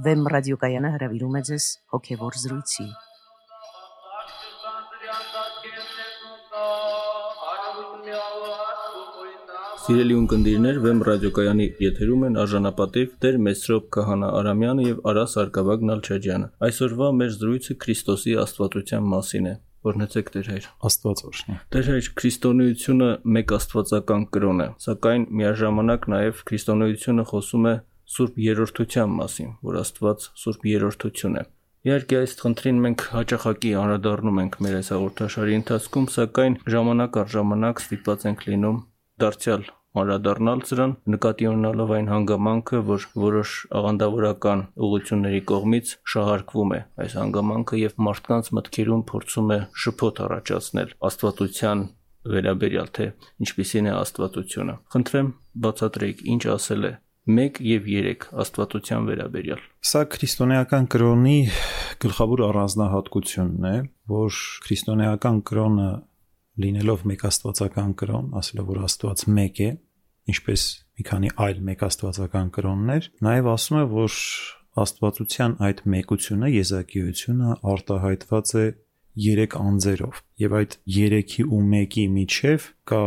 Վեմ ռադիոկայանը հրավիրում է ձեզ հոգևոր զրույցի։ Սիրելի ունկնդիրներ, Վեմ ռադիոկայանի եթերում են արժանապատիվ Տեր Մեսրոպ Քահանա Արամյանը եւ Արա Սարգսակ Նալչաջյանը։ Այսօրվա մեր զրույցը Քրիստոսի աստվածության մասին է։ Օրհնեցեք Տեր հայր։ Աստված օրհնի։ Տեր հայր, քրիստոնեությունը մեկ աստվածական կրոն է, սակայն միաժամանակ նաև քրիստոնեությունը խոսում է Սուրբ Երրորդության մասին, որ Աստված Սուրբ Երրորդություն է։ Իհարկե այս խնդրին մենք հաճախակի անդրադառնում ենք մեր այս հաղորդաշարի ընթացքում, սակայն ժամանակ առ ժամանակ ստիպված ենք լինում դարձյալ անդրադառնալ սրան, նկատի ունենալով այն հանգամանքը, որ որոշ աղանդավորական ուղությունների կողմից շահարկվում է այս հանգամանքը եւ մարդկանց մտքերում փորձում է շփոթ առաջացնել աստվածության վերաբերյալ թե ինչպիսին է աստվածությունը։ Խնդրեմ բացատրեք ինչ ասել է 1 եւ 3 աստվածության վերաբերյալ։ Սա քրիստոնեական կրոնի գլխավոր առանձնահատկությունն է, որ քրիստոնեական կրոնը լինելով մեկ աստվածական կրոն, ասելով որ Աստված մեկ է, ինչպես մի քանի այլ մեկ աստվածական կրոններ, նաև ասում է, որ աստվածության այդ մեկությունը, եզակիությունը արտահայտված է երեք անձերով եւ այդ 3-ի ու 1-ի միջև կա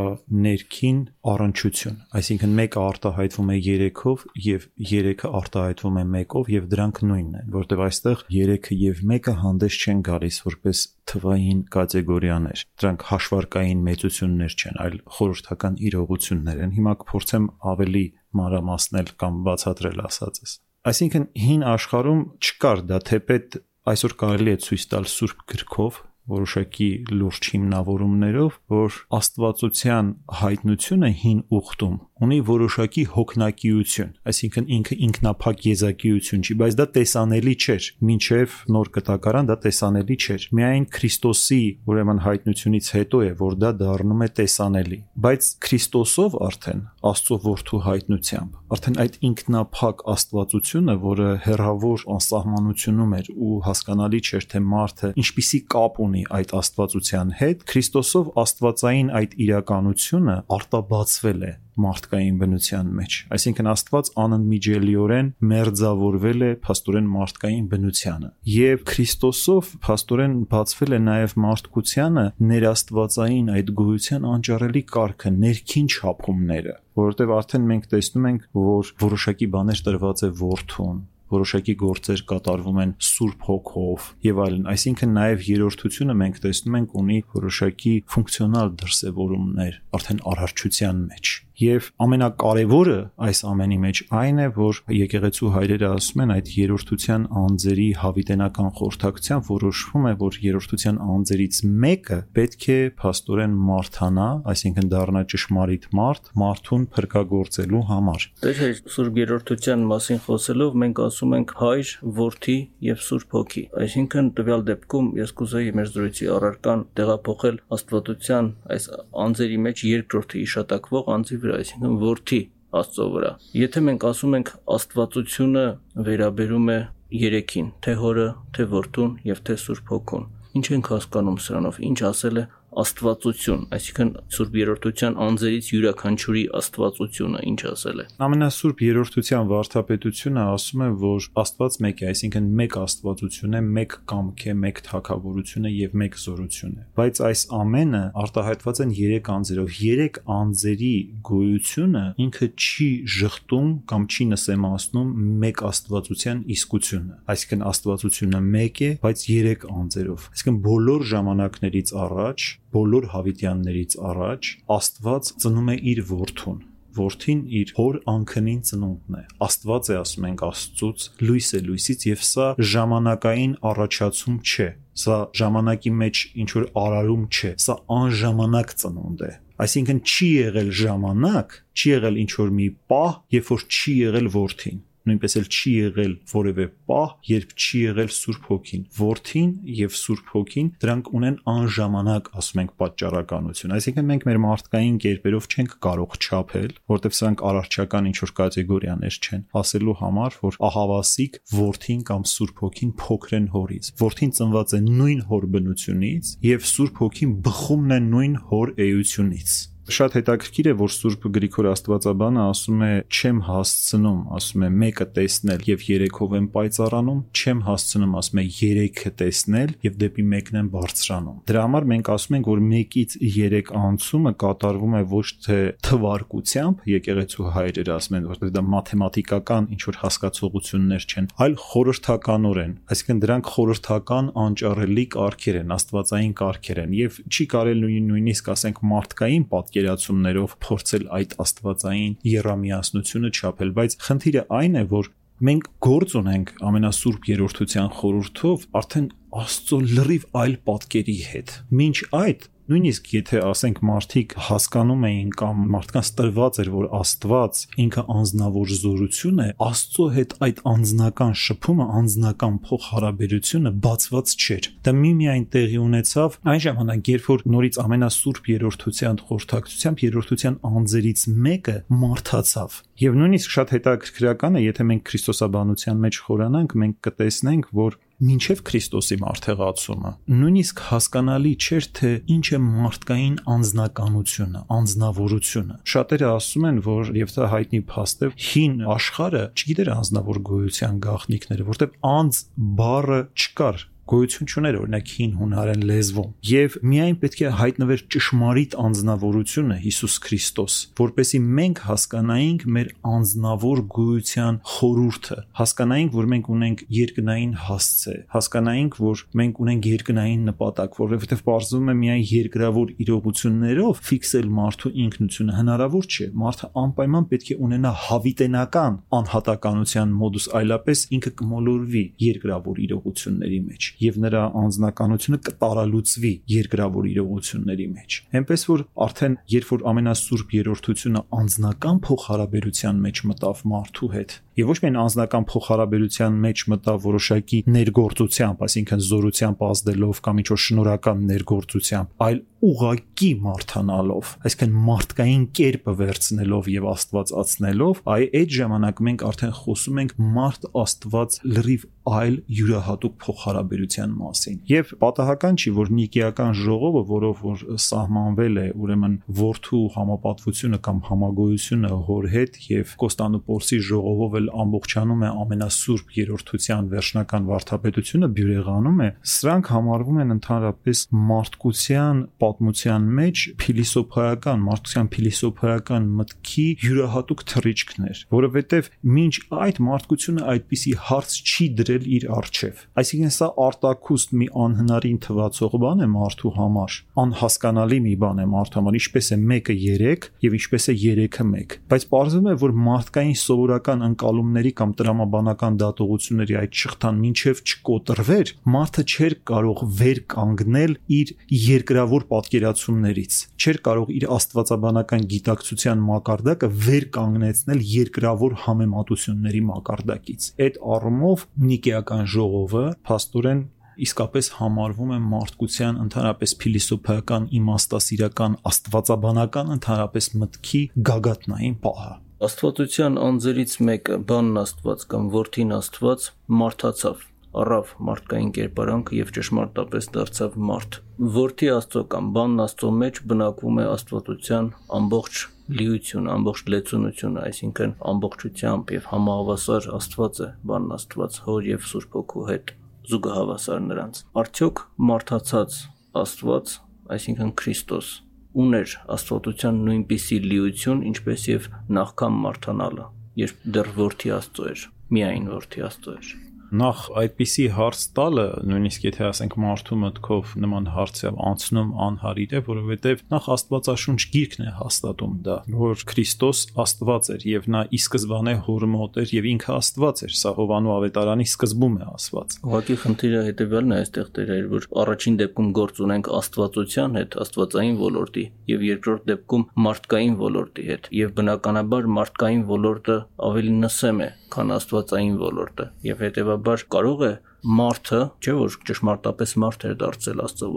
ներքին առնչություն այսինքն մեկը արտահայտվում է 3-ով եւ 3-ը արտահայտվում է 1-ով եւ դրանք նույնն են որտեղ այստեղ 3-ը եւ 1-ը հանդես չեն գալիս որպես թվային կատեգորիաներ դրանք հաշվարկային մեծություններ չեն այլ խորհրդական իրողություններ են հիմա կփորձեմ ավելի մանրամասնել կամ բացատրել ասածս այսինքն հին աշխարհում չկար դա թեպետ այսօր կարելի է ցույց տալ Սուրբ գրքով որոշակի լուրջ հիմնավորումներով, որ Աստվածության հայտնությունը հին ուխտում ունի որոշակի հոգնակիություն, այսինքն ինքը ինքնափակ եզակիություն չի, բայց դա տեսանելի չէր, մինչև նոր կտակարան դա տեսանելի չէր։ Միայն Քրիստոսի, ուրեմն հայտնությունից հետո է, որ դա դառնում է տեսանելի։ Բայց Քրիստոսով արդեն Աստծո որդու հայտնությամբ, արդեն այդ ինքնափակ Աստվածությունը, որը հերավոր անսահմանությունում էր ու հասկանալի չէր, թե մարդը ինչպիսի կապ ունի այդ Աստվածության հետ, Քրիստոսով Աստվածային այդ իրականությունը արտաբացվել է մարդկային բնության մեջ։ Այսինքն Աստված անընդմիջելիորեն մերձավորվել է փաստորեն մարդկային բնությանը։ Եվ Քրիստոսով փաստորեն բացվել է նաև մարդկությանը ներաստվածային այդ գոյության անճարելի կարգը, ներքին չափումները, որովհետև արդեն մենք տեսնում ենք, որ որոշակի բաներ տրված է որդուն, որոշակի գործեր կատարվում են Սուրբ Հոգով եւ այլն։ Այսինքն նաեւ երրորդությունը մենք տեսնում ենք ունի որոշակի ֆունկցիոնալ դրսեւորումներ արդեն առողջության մեջ։ Եվ ամենակարևորը այս ամենի մեջ այն է, որ եկեղեցու հայրերը ասում են այդ երրորդության անձերի հավիտենական խորհրդակցության որոշվում է, որ երրորդության անձերից մեկը պետք է փաստորեն մարթանա, այսինքն դառնա ճշմարիտ մարդ, մարդուն փրկagorցելու համար։ Դեր Սուրբ երրորդության մասին խոսելով մենք ասում ենք հայր, որդի եւ Սուրբ Հոգի։ Այսինքն տվյալ դեպքում ես կուզեի մեր զրույցի առարկան տեղափոխել աստվածության այս անձերի մեջ երկրորդը իշատակվող անձի վրա, այսինքն որդի Աստծո վրա։ Եթե մենք ասում ենք Աստվածությունը վերաբերում է երեքին, թե հորը, թե որդուն եւ թե Սուրբ Հոգուն, ինչ ենք հասկանում սրանով, ինչ ասել է աստվածություն, այսինքն Սուրբ Երրորդության անձերից յուրաքանչյուրի աստվածությունը ինչ ասել է։ Ամենասուրբ Երրորդության վարդապետությունը ասում է, որ Աստված մեկ է, այսինքն մեկ աստվածություն է, մեկ կամք է, մեկ թակավորություն է եւ մեկ զորություն է։ Բայց այս ամենը արտահայտված են 3 անձերով։ 3 անձերի գոյությունը ինքը չի շղթում կամ չի նսեմացնում մեկ աստվածության իսկությունը։ Այսինքն աստվածությունը մեկ է, բայց 3 անձերով։ Այսինքն բոլոր ժամանակներից առաջ բոլոր հավիտյաններից առաջ Աստված ծնում է իր որդուն որդին իր հոր անքնին ծնունդն է աստված է ասում ենք աստծուց լույս է լույսից եւ սա ժամանակային առաջացում չէ սա ժամանակի մեջ ինչ որ արարում չէ սա անժամանակ ծնունդ է այսինքն չի եղել ժամանակ չի եղել ինչ որ մի պահ երբ որ չի եղել որդին նույնպես էլ չի եղել որևէ պահ, երբ չի եղել Սուրբ Հոգին։ Որդին եւ Սուրբ Հոգին դրանք ունեն անժամանակ, ասում ենք, պատճառականություն։ Այսինքն մենք մեր մարդկային կերպերով չենք կարող չափել, որտեղ սրանք արարչական ինչ որ կատեգորիաներ չեն, ասելու համար, որ ահավասիկ Որդին կամ Սուրբ Հոգին փոքր են հորից։ Որդին ծնված է նույն հոր բնությունից եւ Սուրբ Հոգին բխումն է նույն հոր էությունից Շատ հետաքրքիր է, որ Սուրբ Գրիգոր Աստվածաբանը ասում է չեմ հասցնում, ասում է մեկը տեսնել եւ երեքով եմ պայծառանում, չեմ հասցնում, ասում է երեքը տեսնել եւ դեպի մեկն եմ բարձրանում։ Դրա համար մենք ասում ենք, որ 1-ից 3 անցումը կատարվում է ոչ թե թվարկությամբ, եկեղեցու հայրերը ասում են, որտեղ դա մաթեմատիկական ինչ որ հասկացողություններ չեն, այլ խորհրդականորեն, այսինքն դրանք խորհրդական անճառելի կարգեր են, աստվածային կարգեր են եւ չի կարելի նույնիսկ ասենք մարդկային պատկերացումներով փորձել այդ աստվածային երամիասնությունը չափել, բայց խնդիրը այն է, որ մենք գործ ունենք ամենասուրբ երրորդության խորհրդով արդեն Աստծո լրիվ այլ պատկերի հետ։ Մինչ այդ Նույնիսկ եթե ասենք մարդիկ հասկանում էին կամ մարդկանց տրված էր, որ Աստված ինքը անznավոր զորություն է, Աստծո հետ այդ անznական շփումը, անznական փոխհարաբերությունը բացված չէր։ Դա միմիայն տեղի ունեցավ այն ժամանակ, երբ որ նորից ամենասուրբ երրորդության խորհրդակցությամբ երրորդության անձերից մեկը մարդացավ։ Եվ նույնիսկ շատ հետաքրքրական է, եթե մենք Քրիստոսաբանության մեջ խորանանք, մենք կտեսնենք, որ մինչև Քրիստոսի մարդեղացումը նույնիսկ հասկանալի չէր թե ինչ է մարդկային անznականությունը, անznավորությունը։ Շատերը ասում են, որ եւ դա հայտնի փաստ է, հին աշխարը չգիտեր անznավոր գոյության գաղտնիքները, որտեղ անձ բառը չկար գոյություն չուներ օրինակ հին հունարեն լեզվում եւ միայն պետք է հայտնվեր ճշմարիտ անznավորությունը Հիսուս Քրիստոս որպեսի մենք հասկանայինք մեր անznավոր գոյության խորուրդը հասկանայինք որ մենք ունենք երկնային հասցե հասկանայինք որ մենք ունենք երկնային նպատակ որովհետեւ բարձվում է միայն երկրավոր իրողություններով ֆիքսել մարդու ինքնությունը հնարավոր չէ մարդը անպայման պետք է ունենա հավիտենական անհատականության մոդուս այլապես ինքը կմոլորվի երկրավոր իրողությունների մեջ եւ նրա անձնականությունը կտարալուծվի երկրավոր իրողությունների մեջ։ Հեմպես որ արդեն երբ որ ամենասուրբ երրորդությունը անձնական փոխհարաբերության մեջ մտավ մարդու հետ, եւ ոչ միայն անձնական փոխհարաբերության մեջ մտավ որոշակի ներգործությամբ, այսինքն զորությամբ ազդելով կամ ինչ որ շնորհական ներգործությամբ, այլ ուղակի մարտանալով, այսինքն մարդկային կերպը վերցնելով եւ աստվածացնելով, այ այդ ժամանակ մենք արդեն խոսում ենք մարդ-աստված լրիվ այլ յուրահատուկ փոխհարաբերության մասին։ Եվ պատահական չի, որ Նիկեական ժողովը, որով որ սահմանվել է ուրեմն Որթու համապատվությունը կամ համագոյությունը հոր հետ եւ Կոստանդնուպոլսի ժողովով էլ ամբողջանում է ամենասուրբ երրորդության վերջնական վարդապետությունը բյուրեղանում է, սրանք համարվում են ընդհանրապես մարդկության պատ պատմության մեջ փիլիսոփայական, մարդկության փիլիսոփայական մտքի յուրահատուկ թռիչքներ, որովհետև մինչ այդ մարդկությունը այդպիսի հարց չի դրել իր արժև։ Այսինքն սա արտակուստ մի անհնարին թվացող բան է մարդու համար, անհասկանալի մի բան է մարդու համար, ինչպես է 1-ը 3 եւ ինչպես է 3-ը 1։ Բայց պարզվում է, որ մարդկային սովորական ընկալ ընկալումների կամ տրամաբանական դատողությունների այդ շղթան մինչև չկոտրվեր, մարդը չէր կարող վեր կանգնել իր երկրավոր պատկերացումներից, չէր կարող իր աստվածաբանական գիտակցության մակարդակը վեր կանգնեցնել երկրավոր համեմատությունների մակարդակից։ Այդ առումով Նիկեական ժողովը փաստորեն իսկապես համարվում է մարդկության ընդհանրապես փիլիսոփայական իմաստասիրական աստվածաբանական ընդհանրապես մտքի գագաթնային պահը Աստվածության անձերից մեկը, բանն Աստված կամ որդին Աստված, մարդացավ, առավ մարդկային կերպարանքը եւ ճշմարտապես դարձավ մարդ։ Որդի Աստծո կամ բանն Աստծո մեջ բնակվում է Աստվածության ամբողջ լիություն, ամբողջ լեցունությունը, այսինքն ամբողջությամբ եւ համահավասար Աստված է, բանն Աստված հոր եւ Սուրբ Հոգու հետ զուգահավասար նրանց։ Արդյոք մարդացած Աստված, այսինքն Քրիստոս ուներ աստվածության նույնպիսի լիություն, ինչպես եւ նախքան մարտանալը, երբ դեռ որդի Աստծո էր, միայն որդի Աստծո էր նախ այդպիսի հարց տալը, նույնիսկ եթե ասենք մարդու մտքով նման հարց է անցնում անհարիր է, որովհետև նախ Աստվածաշունչ գիրքն է հաստատում դա, որ Քրիստոս Աստված էր եւ նա ի սկզբանե հոր մոտ էր եւ ինքը Աստված էր, սա Հովանու ավետարանի սկզբում է ասված։ Ուղղակի խնդիրը հետեւյալն է այստեղ դերեր, որ առաջին դեպքում գործ ունենք Աստվածության հետ, Աստվածային ոլորտի եւ երկրորդ դեպքում մարդկային ոլորտի հետ եւ բնականաբար մարդկային ոլորտը ավելի նսեմ է, քան Աստվածային ոլորտը եւ հետեւաբար կարող է մարդը, չէ՞ որ ճշմարտապես մարդ էր դարձել Աստծո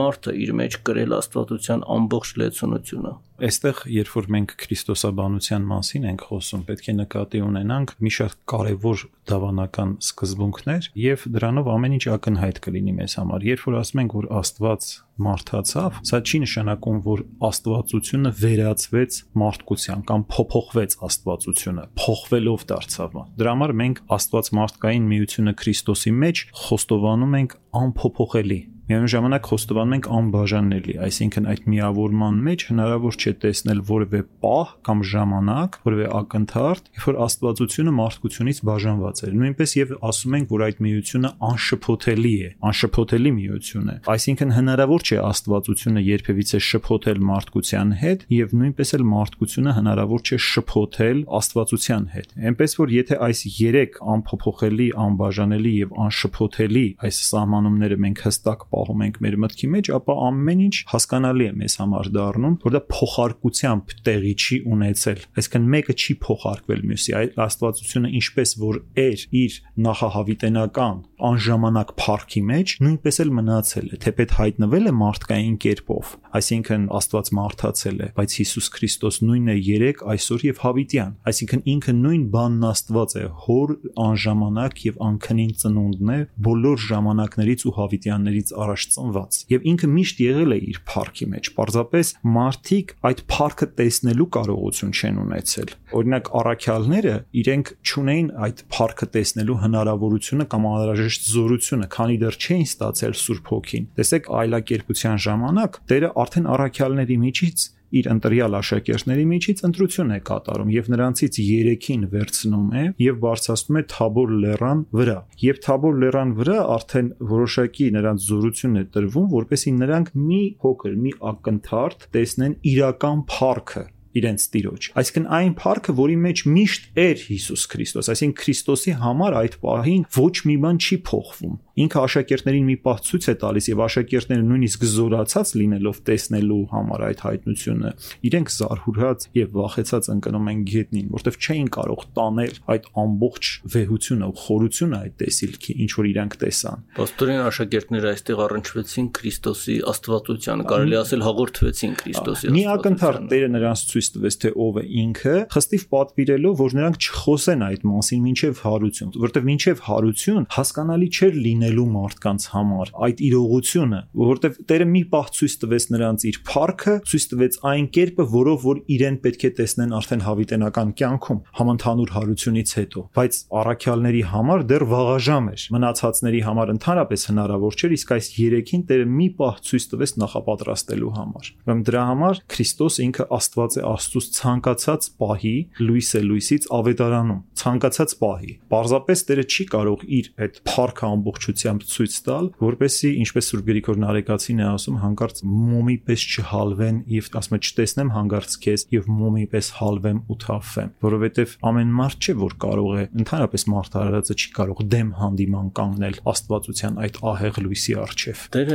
Մարդը իր մեջ կրել աստվածության ամբողջ լեցունությունը։ Այստեղ, երբ որ մենք քրիստոսաբանության մասին ենք խոսում, պետք է նկատի ունենանք մի շարք կարևոր դավանական սկզբունքներ եւ դրանով ամեն ինչ ակնհայտ կլինի մեզ համար։ Երբ որ ասում ենք, որ Աստված մարդացավ, սա չի նշանակում, որ աստվածությունը վերածվեց մարդկության կամ փոփոխվեց աստվածությունը, փոխվելով դարձավ։ Դրա համար մենք Աստված մարդկային միությունը Քրիստոսի մեջ խոստովանում ենք անփոփոխելի Միևնույն ժամանակ խոստովանում ենք անբաժանելի, այսինքն այդ միավորման մեջ հնարավոր չէ տեսնել որևէ պահ կամ ժամանակ, որևէ ակնթարթ, երբ որ աստվածությունը մարդկությունից բաժանված է։ Նույնպես եւ ասում ենք, որ այդ միությունը անշփոթելի է, անշփոթելի միություն է։ Այսինքն հնարավոր չէ աստվածությունը երբևիցե շփոթել մարդկության հետ եւ նույնպես էլ մարդկությունը հնարավոր չէ շփոթել աստվածության հետ։ Էնպես որ եթե այս 3 անփոփոխելի, անբաժանելի եւ անշփոթելի այս սահմանումները մենք հստակ պահում ենք մեր մտքի մեջ, ապա ամեն ինչ հասկանալի է մեզ համար դառնում, որ դա փոխարկությամբ տեղի չի ունեցել։ Այսինքն մեկը չի փոխարկվել մյուսի, այլ աստվածությունը ինչպես որ էր իր նախահավիտենական անժամանակ փառքի մեջ, նույնպես էլ մնացել է, թեպետ հայտնվել է մարդկային կերպով, այսինքն Աստված մարդացել է, բայց Հիսուս Քրիստոս նույնն է երեք այսօր եւ հավիտյան, այսինքն ինքը նույն բանն Աստված է, հոր անժամանակ եւ անքնին ծնունդն է բոլոր ժամանակներից ու հավիտյաններից առաջ ծնված եւ ինքը միշտ եղել է իր փառքի մեջ պարզապես մարդիկ այդ փառքը տեսնելու կարողություն չեն ունեցել օրինակ առաքյալները իրենք ճունեին այդ փառքը տեսնելու հնարավորությունը կամ անհրաժեշտ զորությունը քանի դեռ չէին ստացել Սուրբ Հոգին տեսեք այլակերպության ժամանակ Տերը արդեն առաքյալների միջից իր ընտրյալ աշակերտների միջից ընտրություն է կատարում եւ նրանցից 3-ին վերցնում է եւ բարձրացնում է Թաբոր լեռան վրա։ Եվ Թաբոր լեռան վրա արդեն որոշակի նրանց զորություն է տրվում, որպեսզի նրանք մի փոքր, մի ակնթարթ տեսնեն իրական փառքը իրենց տիրոջ։ Այսինքն այն փառքը, որի մեջ միշտ էր Հիսուս Քրիստոս, այսինքն Քրիստոսի համար այդ պահին ոչ մի բան չի փոխվում ինքը աշակերտներին մի պահ ցույց է տալիս եւ աշակերտները նույնիսկ զորացած լինելով տեսնելու համար այդ հայտնությունը իրենք զարհուրած եւ վախեցած ընկնում են գետնին որտեվ չէին կարող տանել այդ ամբողջ վեհությունը ու խորությունը այդ տեսիլքի ինչ որ իրանք տեսան Պաստորեն աշակերտները այստեղ առնչվեցին Քրիստոսի աստվածությանը կարելի ասել հաղորդվեցին Քրիստոսի աստվածությանը Մի ակնթարթ Տերը նրանց ցույց տվեց թե ով է ինքը խստիվ պատվիրելով որ նրանք չխոսեն այդ մասին ինչև հարություն որտեվ ինչև հարություն հասկանալի չէր լինելու մարդկանց համար այդ իրողությունը, որովհետև Տերը մի պահ ցույց տվեց նրանց իր փառքը, ցույց տվեց այն կերպը, որով որ իրեն պետք է տեսնեն արդեն հավիտենական կյանքում, համընդհանուր հարությունից հետո, բայց առաքյալների համար դեռ վաղաժամ էր։ Մնացածների համար ընդհանրապես հնարավոր չէր, իսկ այս երեքին Տերը մի պահ ցույց տվեց նախապատրաստելու համար։ Ուրեմն դրա համար Քրիստոս ինքը Աստված է Աստծուց ցանկացած պահի լույս է լույսից ավետարանում, ցանկացած պահի։ Պարզապես Տերը չի կարող իր այդ փառքը ամբողջ ուշադրությամբ ցույց տալ, որպեսզի ինչպես Սուրբ Գրիգոր Նարեկացին է ասում, հանկարծ մոմի պես չհալվեն եւ ասում է չտեսնեմ հանկարծ քեզ եւ մոմի պես հալվեմ ու թափվեմ, որովհետեւ ամեն մարդ չէ որ կարող է ընդհանրապես մարդարարածը չի կարող դեմ հանդիման կանգնել Աստվածության այդ ահեղ լույսի առջև։ Տեր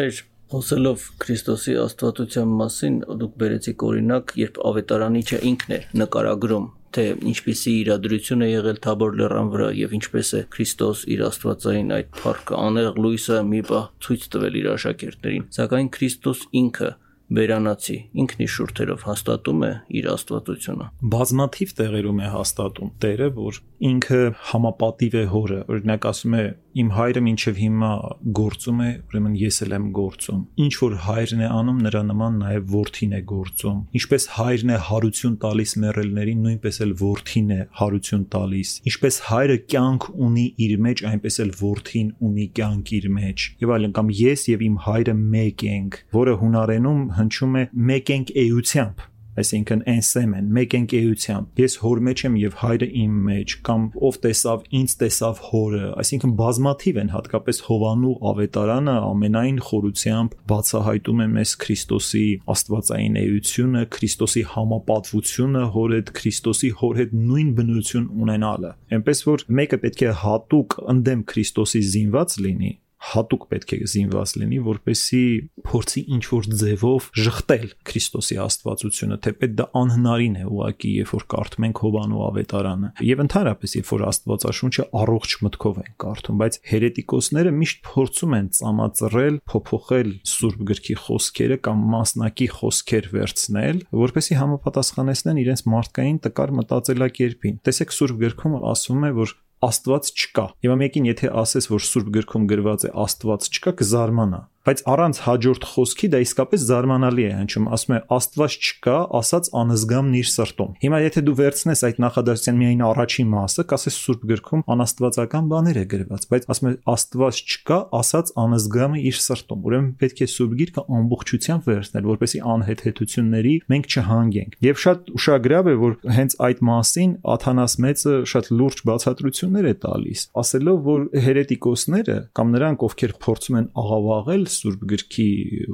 Խոսելով Քրիստոսի աստվածության մասին, դուք բերեցիք օրինակ, երբ ավետարանիչը ինքն է նկարագրում թե ինչպիսի իրադրություն է եղել Թաբոր լեռան վրա եւ ինչպես է Քրիստոս իր Աստվածային այդ փառքը անեղ լույսը մի բա ցույց տվել իր աշակերտներին սակայն Քրիստոս ինքը Բերանացի ինքն իր շուրթերով հաստատում է իր աստվածությունը։ Բազմաթիվ տեղերում է հաստատում Տերը, որ ինքը համապատիվ է հորը։ Օրինակ ասում է իմ հայրը մինչև հիմա գործում է, ուրեմն ես էլ եմ գործում։ Ինչ որ հայրն է անում, նրա նման նաև որդին է գործում։ Ինչպես հայրն է հարություն տալիս մեռելներին, նույնպես էլ որդին է հարություն տալիս։ Ինչպես հայրը կյանք ունի իր մեջ, այնպես էլ որդին ունի կյանք իր մեջ։ Եվ այլն կամ ես եւ իմ հայրը մեկ ենք, որը հունարենում հնչում է մեկ ենք էությամբ այսինքն էնսեմ են, մեկ ենք էությամբ։ Ես հոր մեջ եմ եւ հայրը իմ մեջ, կամ ով տեսավ, ինձ տեսավ հորը, այսինքն բազմաթիվ են հատկապես Հովանու ավետարանը ամենայն խորությամբ բացահայտում է մեզ Քրիստոսի աստվածային էությունը, Քրիստոսի համապատվությունը հոր հետ, Քրիստոսի հոր հետ նույն բնություն ունենալը։ Էնպես որ մեկը պետք է հատուկ ընդդեմ Քրիստոսի զինված լինի, հատուկ պետք է զինված լինի, որպեսի փորձի ինչ որ ձևով շղթել Քրիստոսի աստվածությունը, թեպետ դա անհնարին է ուղակի, երբ որ կարդում ենք Հովանու ավետարանը։ Եվ ընդհանրապես, երբ որ Աստվածաշունչը առողջ մտքով են կարդում, բայց հերետիկոսները միշտ փորձում են ծամածրել, փոփոխել Սուրբ գրքի խոսքերը կամ մասնակի խոսքեր վերցնել, որպեսի համապատասխանեցնեն իրենց մարդկային տկար մտածելակերպին։ Տեսեք Սուրբ գրքում ասվում է, որ Աստված չկա։ Հիմա մեկին եթե ասես, որ Սուրբ գրքում գրված է Աստված չկա, կզարմանա բայց առանց հաջորդ խոսքի դա իսկապես զարմանալի է հնչում ասում է աստված չկա ասած անզգամն իր սրտում հիմա եթե դու վերցնես այդ նախադասության միայն առաջին մասը կասես սուրբ գրքում անաստվածական բաներ է գրված բայց ասում է աստված չկա ասած անզգամը իր սրտում ուրեմն պետք է սուրբ գիրքը ամբողջությամբ վերցնել որպեսզի անհեթեթությունների մենք չհանգենք եւ շատ ուշագրավ է որ հենց այդ մասին Աթանաս մեծը շատ լուրջ բացատրություններ է տալիս ասելով որ հերետիկոսները կամ նրանք ովքեր փորձում են աղավաղել Սուրբ գրքի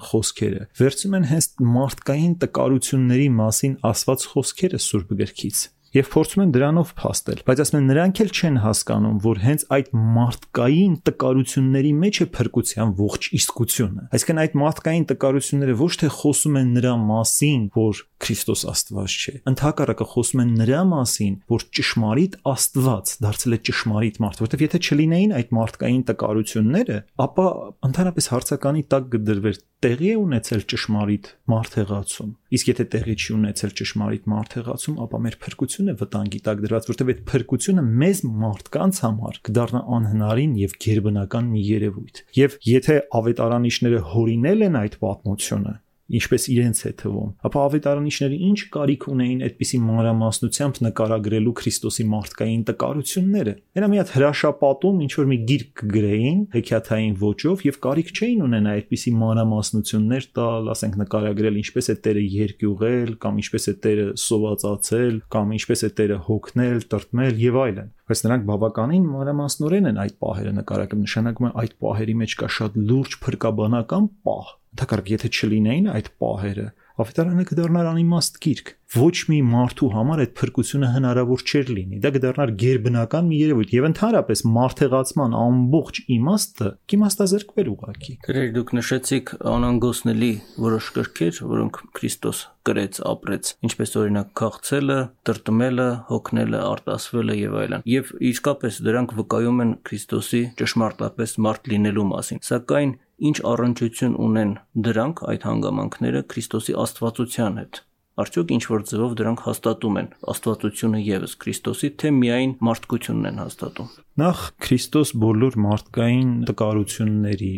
խոսքերը վերցում են հենց մարդկային տկարությունների մասին ասված խոսքերը Սուրբ գրքից եւ փորձում են դրանով փաստել բայց ասում են նրանք էլ չեն հասկանում որ հենց այդ մարդկային տկարությունների մեջ է փրկության ողջ իսկությունը այսինքն այդ մարդկային տկարությունները ոչ թե խոսում են նրա մասին որ Քրիստոս Աստված չէ ընդհակառակը խոսում են նրա մասին որ ճշմարիտ Աստված դարձել է ճշմարիտ մարդ որովհետեւ եթե չլինեին այդ մարդկային տկարությունները ապա ընդհանրապես հարցականի տակ կդրվեր տեղի է ունեցել ճշմարիտ մարդեղացում իսկ եթե տեղի չի ունեցել ճշմարիտ մարդեղացում ապա մեր փրկությունը վտանգի տակ դրված, որտեղ այդ փրկությունը մեզ մարդկանց համար կդառնա անհնարին եւ ģերբնական մի երևույթ։ Եվ եթե ավետարանիչները հորինել են այդ պատմությունը, ինչպես իրենց է թվում։ Ապա ավետարանիչները ինչ կարիք ունեին այդպիսի մանրամասնությամբ նկարագրելու Քրիստոսի մարդկային տկարությունները։ Նրան մի հատ հրաշապատում ինչ որ մի գիրք կգրեին հեքիաթային ոճով եւ կարիք չէին ունենա այդպիսի մանրամասնություններ տալ, ասենք նկարագրել ինչպես է Տերը երկյուղել կամ ինչպես է Տերը սովածացել կամ ինչպես է Տերը հոգնել, տրտմել եւ այլն բայց նրանք բավականին մանրամասնորեն են այդ պահերը նկարագրում նշանակում է այդ պահերի մեջ կա շատ լուրջ փրկաբանական պահ Դակարգ եթե չլինեին այդ պահերը, ավետարանը կդառնար անիմաստ գիրք։ Ոչ մի մարդու համար այդ փրկությունը հնարավոր չէր լինի։ Դա կդառնար ģերբնական մի երևույթ եւ ընդհանրապես մարդեղացման ամբողջ իմաստը կիմաստազրկվեր ուղակի։ Գրեր դուք նշեցիք անանգոսնելի որոշ կրքեր, որոնք Քրիստոս կրեց, ապրեց, ինչպես օրինակ քաղցելը, տրտմելը, հոգնելը, արտասվելը եւ այլն։ Եվ իսկապես դրանք վկայում են Քրիստոսի ճշմարտապես մարդ լինելու մասին։ Սակայն ինչ առնչություն ունեն դրանք այդ հանգամանքները Քրիստոսի աստվածության հետ արդյոք ինչ որ ձևով դրանք հաստատում են աստվածությունը եւս Քրիստոսի թե միայն մարդկությունն են հաստատում նախ Քրիստոս բոլոր մարդկային տկարությունների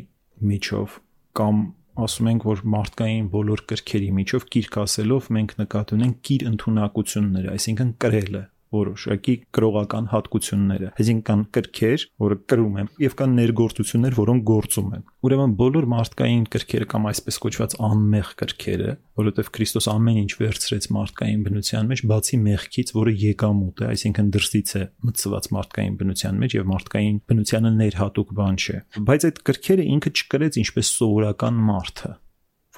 միջով կամ ասում ենք որ մարդկային բոլոր կրքերի միջով կիրք ասելով մենք նկատի ունենք կիր ընտունակությունները այսինքն կրելը որոշակի կրողական հատկությունները։ Այսինքն կան կրքեր, որը կրում են, եւ կան ներգործություններ, որոնք գործում են։ Ուրեմն բոլոր մարդկային կրքերը կամ այսպես կոչված անմեղ կրքերը, որովհետեւ Քրիստոս ամեն ինչ վերցրեց մարդկային բնության մեջ, բացի մեղքից, որը եկամուտ է, այսինքն դրսից է մտցված մարդկային բնության մեջ եւ մարդկային բնությանը ներհատուկ բան չէ։ Բայց այդ կրքերը ինքը չկրեց ինչպես սովորական մարդը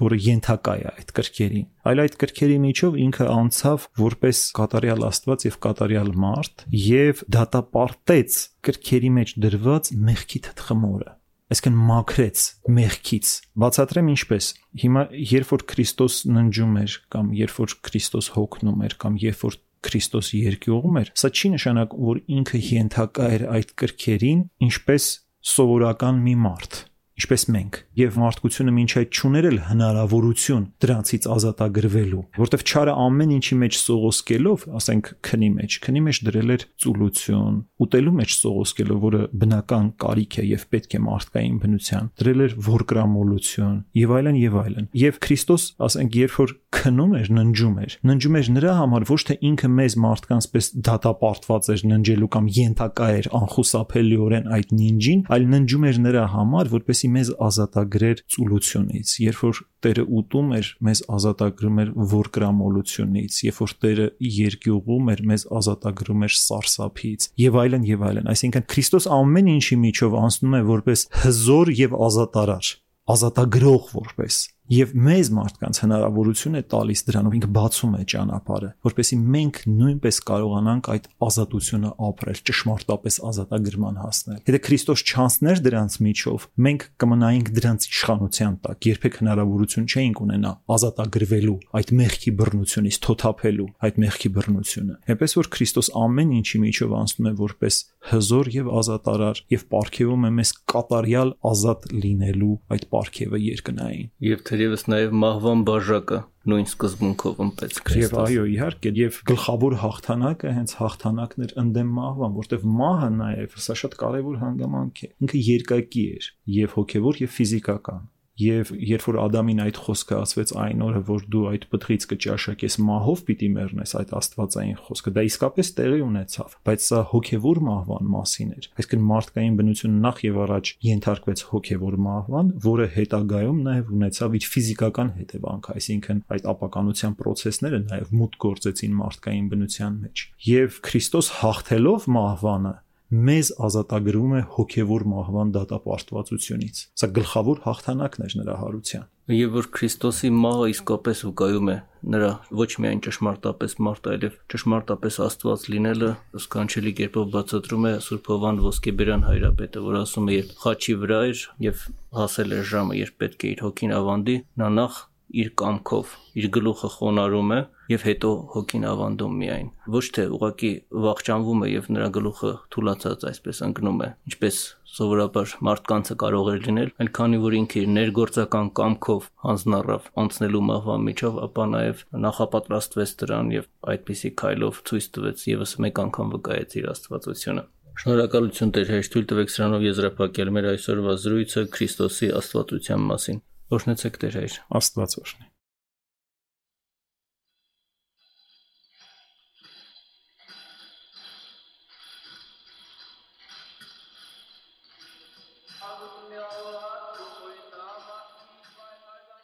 որը ենթակա է այդ կրքերին այլ այդ կրքերի միջով ինքը անցավ որպես կատարյալ աստված եւ կատարյալ մարդ եւ դատապարտեց կրքերի մեջ դրված մեղքի թթխմորը այսինքն մաքրեց մեղքից բացատրեմ ինչպես. Հիմա երբ որ Քրիստոս ննջում էր կամ երբ որ Քրիստոս հոգնում էր կամ երբ որ Քրիստոս երկյուղում էր սա չի նշանակում որ ինքը ենթակա էր այդ կրքերին ինչպես սովորական մի մարդ ինչպես մենք եւ մարդկությունը ոչ այդ ճուներ էլ հնարավորություն դրանցից ազատագրվելու որովհետեւ չարը ամեն ինչի մեջ սողոսկելով ասենք քնի մեջ քնի մեջ դրել էր ծուլություն ուտելու մեջ սողոսկելով որը բնական կարիք է եւ պետք է մարդկային բնության դրել էր որկրամոլություն եւ այլն եւ այլն եւ Քրիստոս ասենք երբ որ քնում էր ննջում էր ննջում էր նրա համար ոչ թե ինքը մեզ մարդկանց պես դատապարտված էր ննջելու կամ ենթակա էր անխուսափելիորեն այդ նինջին այլ ննջում էր նրա համար որպեսի մեզ ազատագրեր ծուլությունից, երբ որ Տերը ուտում էր, մեզ ազատագրում էր որկրամոլությունից, երբ որ Տերը երկյուղում էր, մեզ ազատագրում էր սարսափից եւ այլն եւ այլն։ Այսինքն Քրիստոս ամեն ինչի միջով անցնում է որպես հզոր եւ ազատարար ազատագրող որպես եւ մեզ մարդկանց հնարավորություն է տալիս դրանով ինքը բացում է ճանապարհը որպեսզի մենք նույնպես կարողանանք այդ ազատությունը ապրել ճշմարտապես ազատագրման հասնել եթե Քրիստոս չանցներ դրանց միջով մենք կմնայինք դրանց իշխանության տակ երբեք հնարավորություն չէինք ունենա ազատագրվելու այդ մեղքի բռնությունից թոթափելու այդ մեղքի բռնությունը այնպես որ Քրիստոս ամեն ինչի միջով անցնում է որպես հզոր եւ ազատարար եւ ապարգևում է մեզ կատարյալ ազատ լինելու այդ ապարգևը երկնային եւ թերևս նաեւ մահվան բաժակը նույն սկզբունքով ըմպեց Քրիստոս։ Եվ այո, իհարկե, եւ գլխավոր հաղթանակը հենց հաղթանակն էր ընդդեմ մահվան, որտեվ մահը նաեւ սա շատ կարեւոր հանգամանք է։ Ինքը երկակի էր, եւ հոգեվոր եւ ֆիզիկական Եվ երբ որ Ադամին այդ խոսքը ասվեց այն օրը, որ դու այդ պտղից կճաշակես մահով պիտի մեռնես այդ աստվածային խոսքը, դա իսկապես տեղի ունեցավ, բայց սա հոգևոր մահվան մասին էր։ Այսինքն մարդկային բնությունը նախ եւ առաջ ենթարկվեց հոգևոր մահվան, որը հետագայում նաեւ ունեցավ իր ֆիզիկական հետևանք, այսինքն այդ ապականության process-ները նաեւ մուտք գործեցին մարդկային բնության մեջ։ Եվ Քրիստոս հաղթելով մահվանը մեզ ազատագրում է հոգևոր մահվան դատապարտվածությունից։ Սա գլխավոր հաղթանակն էր նրա հարության։ Եվ որ Քրիստոսի մահը իսկապես ուկայում է նրա ոչ միայն ճշմարտապես մարդ, այլև ճշմարտապես Աստված լինելը, սքանչելի կերպով բացատրում է Սուրբ Հովան Ոսկեբերյան հայրապետը, որ ասում է, երբ խաչի վրա էր եւ հասել էր ժամը, երբ պետք է իր հոգին ավանդի, նա նախ իր կամքով իր գլուխը խոնարհում է եւ հետո հոգին ավանդում միայն ոչ թե ուղակի վախճանվում է եւ նրա գլուխը թուլացած այսպես ընկնում է ինչպես սովորաբար մարդկանցը կարող էր լինել այլ քանի որ ինքը իր ներգործական կամքով հանձնառավ անցնելու մահվան միջով ապա նաեւ նախապատրաստվեց դրան եւ այդպիսի քայլով ցույց տվեց եւս մեկ անգամ վկայեց իր աստվածությունը Շնորհակալություն Տեր հեշտ թույլ տվեք սրանով եզրափակել մեր այսօրվա զրույցը Քրիստոսի աստվածության մասին Օրհնեցեք Տեր հայր։ Աստված օրհնի։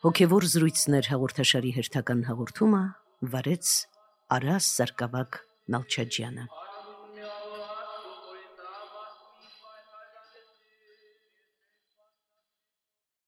Հոգևոր զրույցներ հաղորդաշարի հերթական հաղորդումը վարեց Արաս Սարգսակ Նալչաջյանը։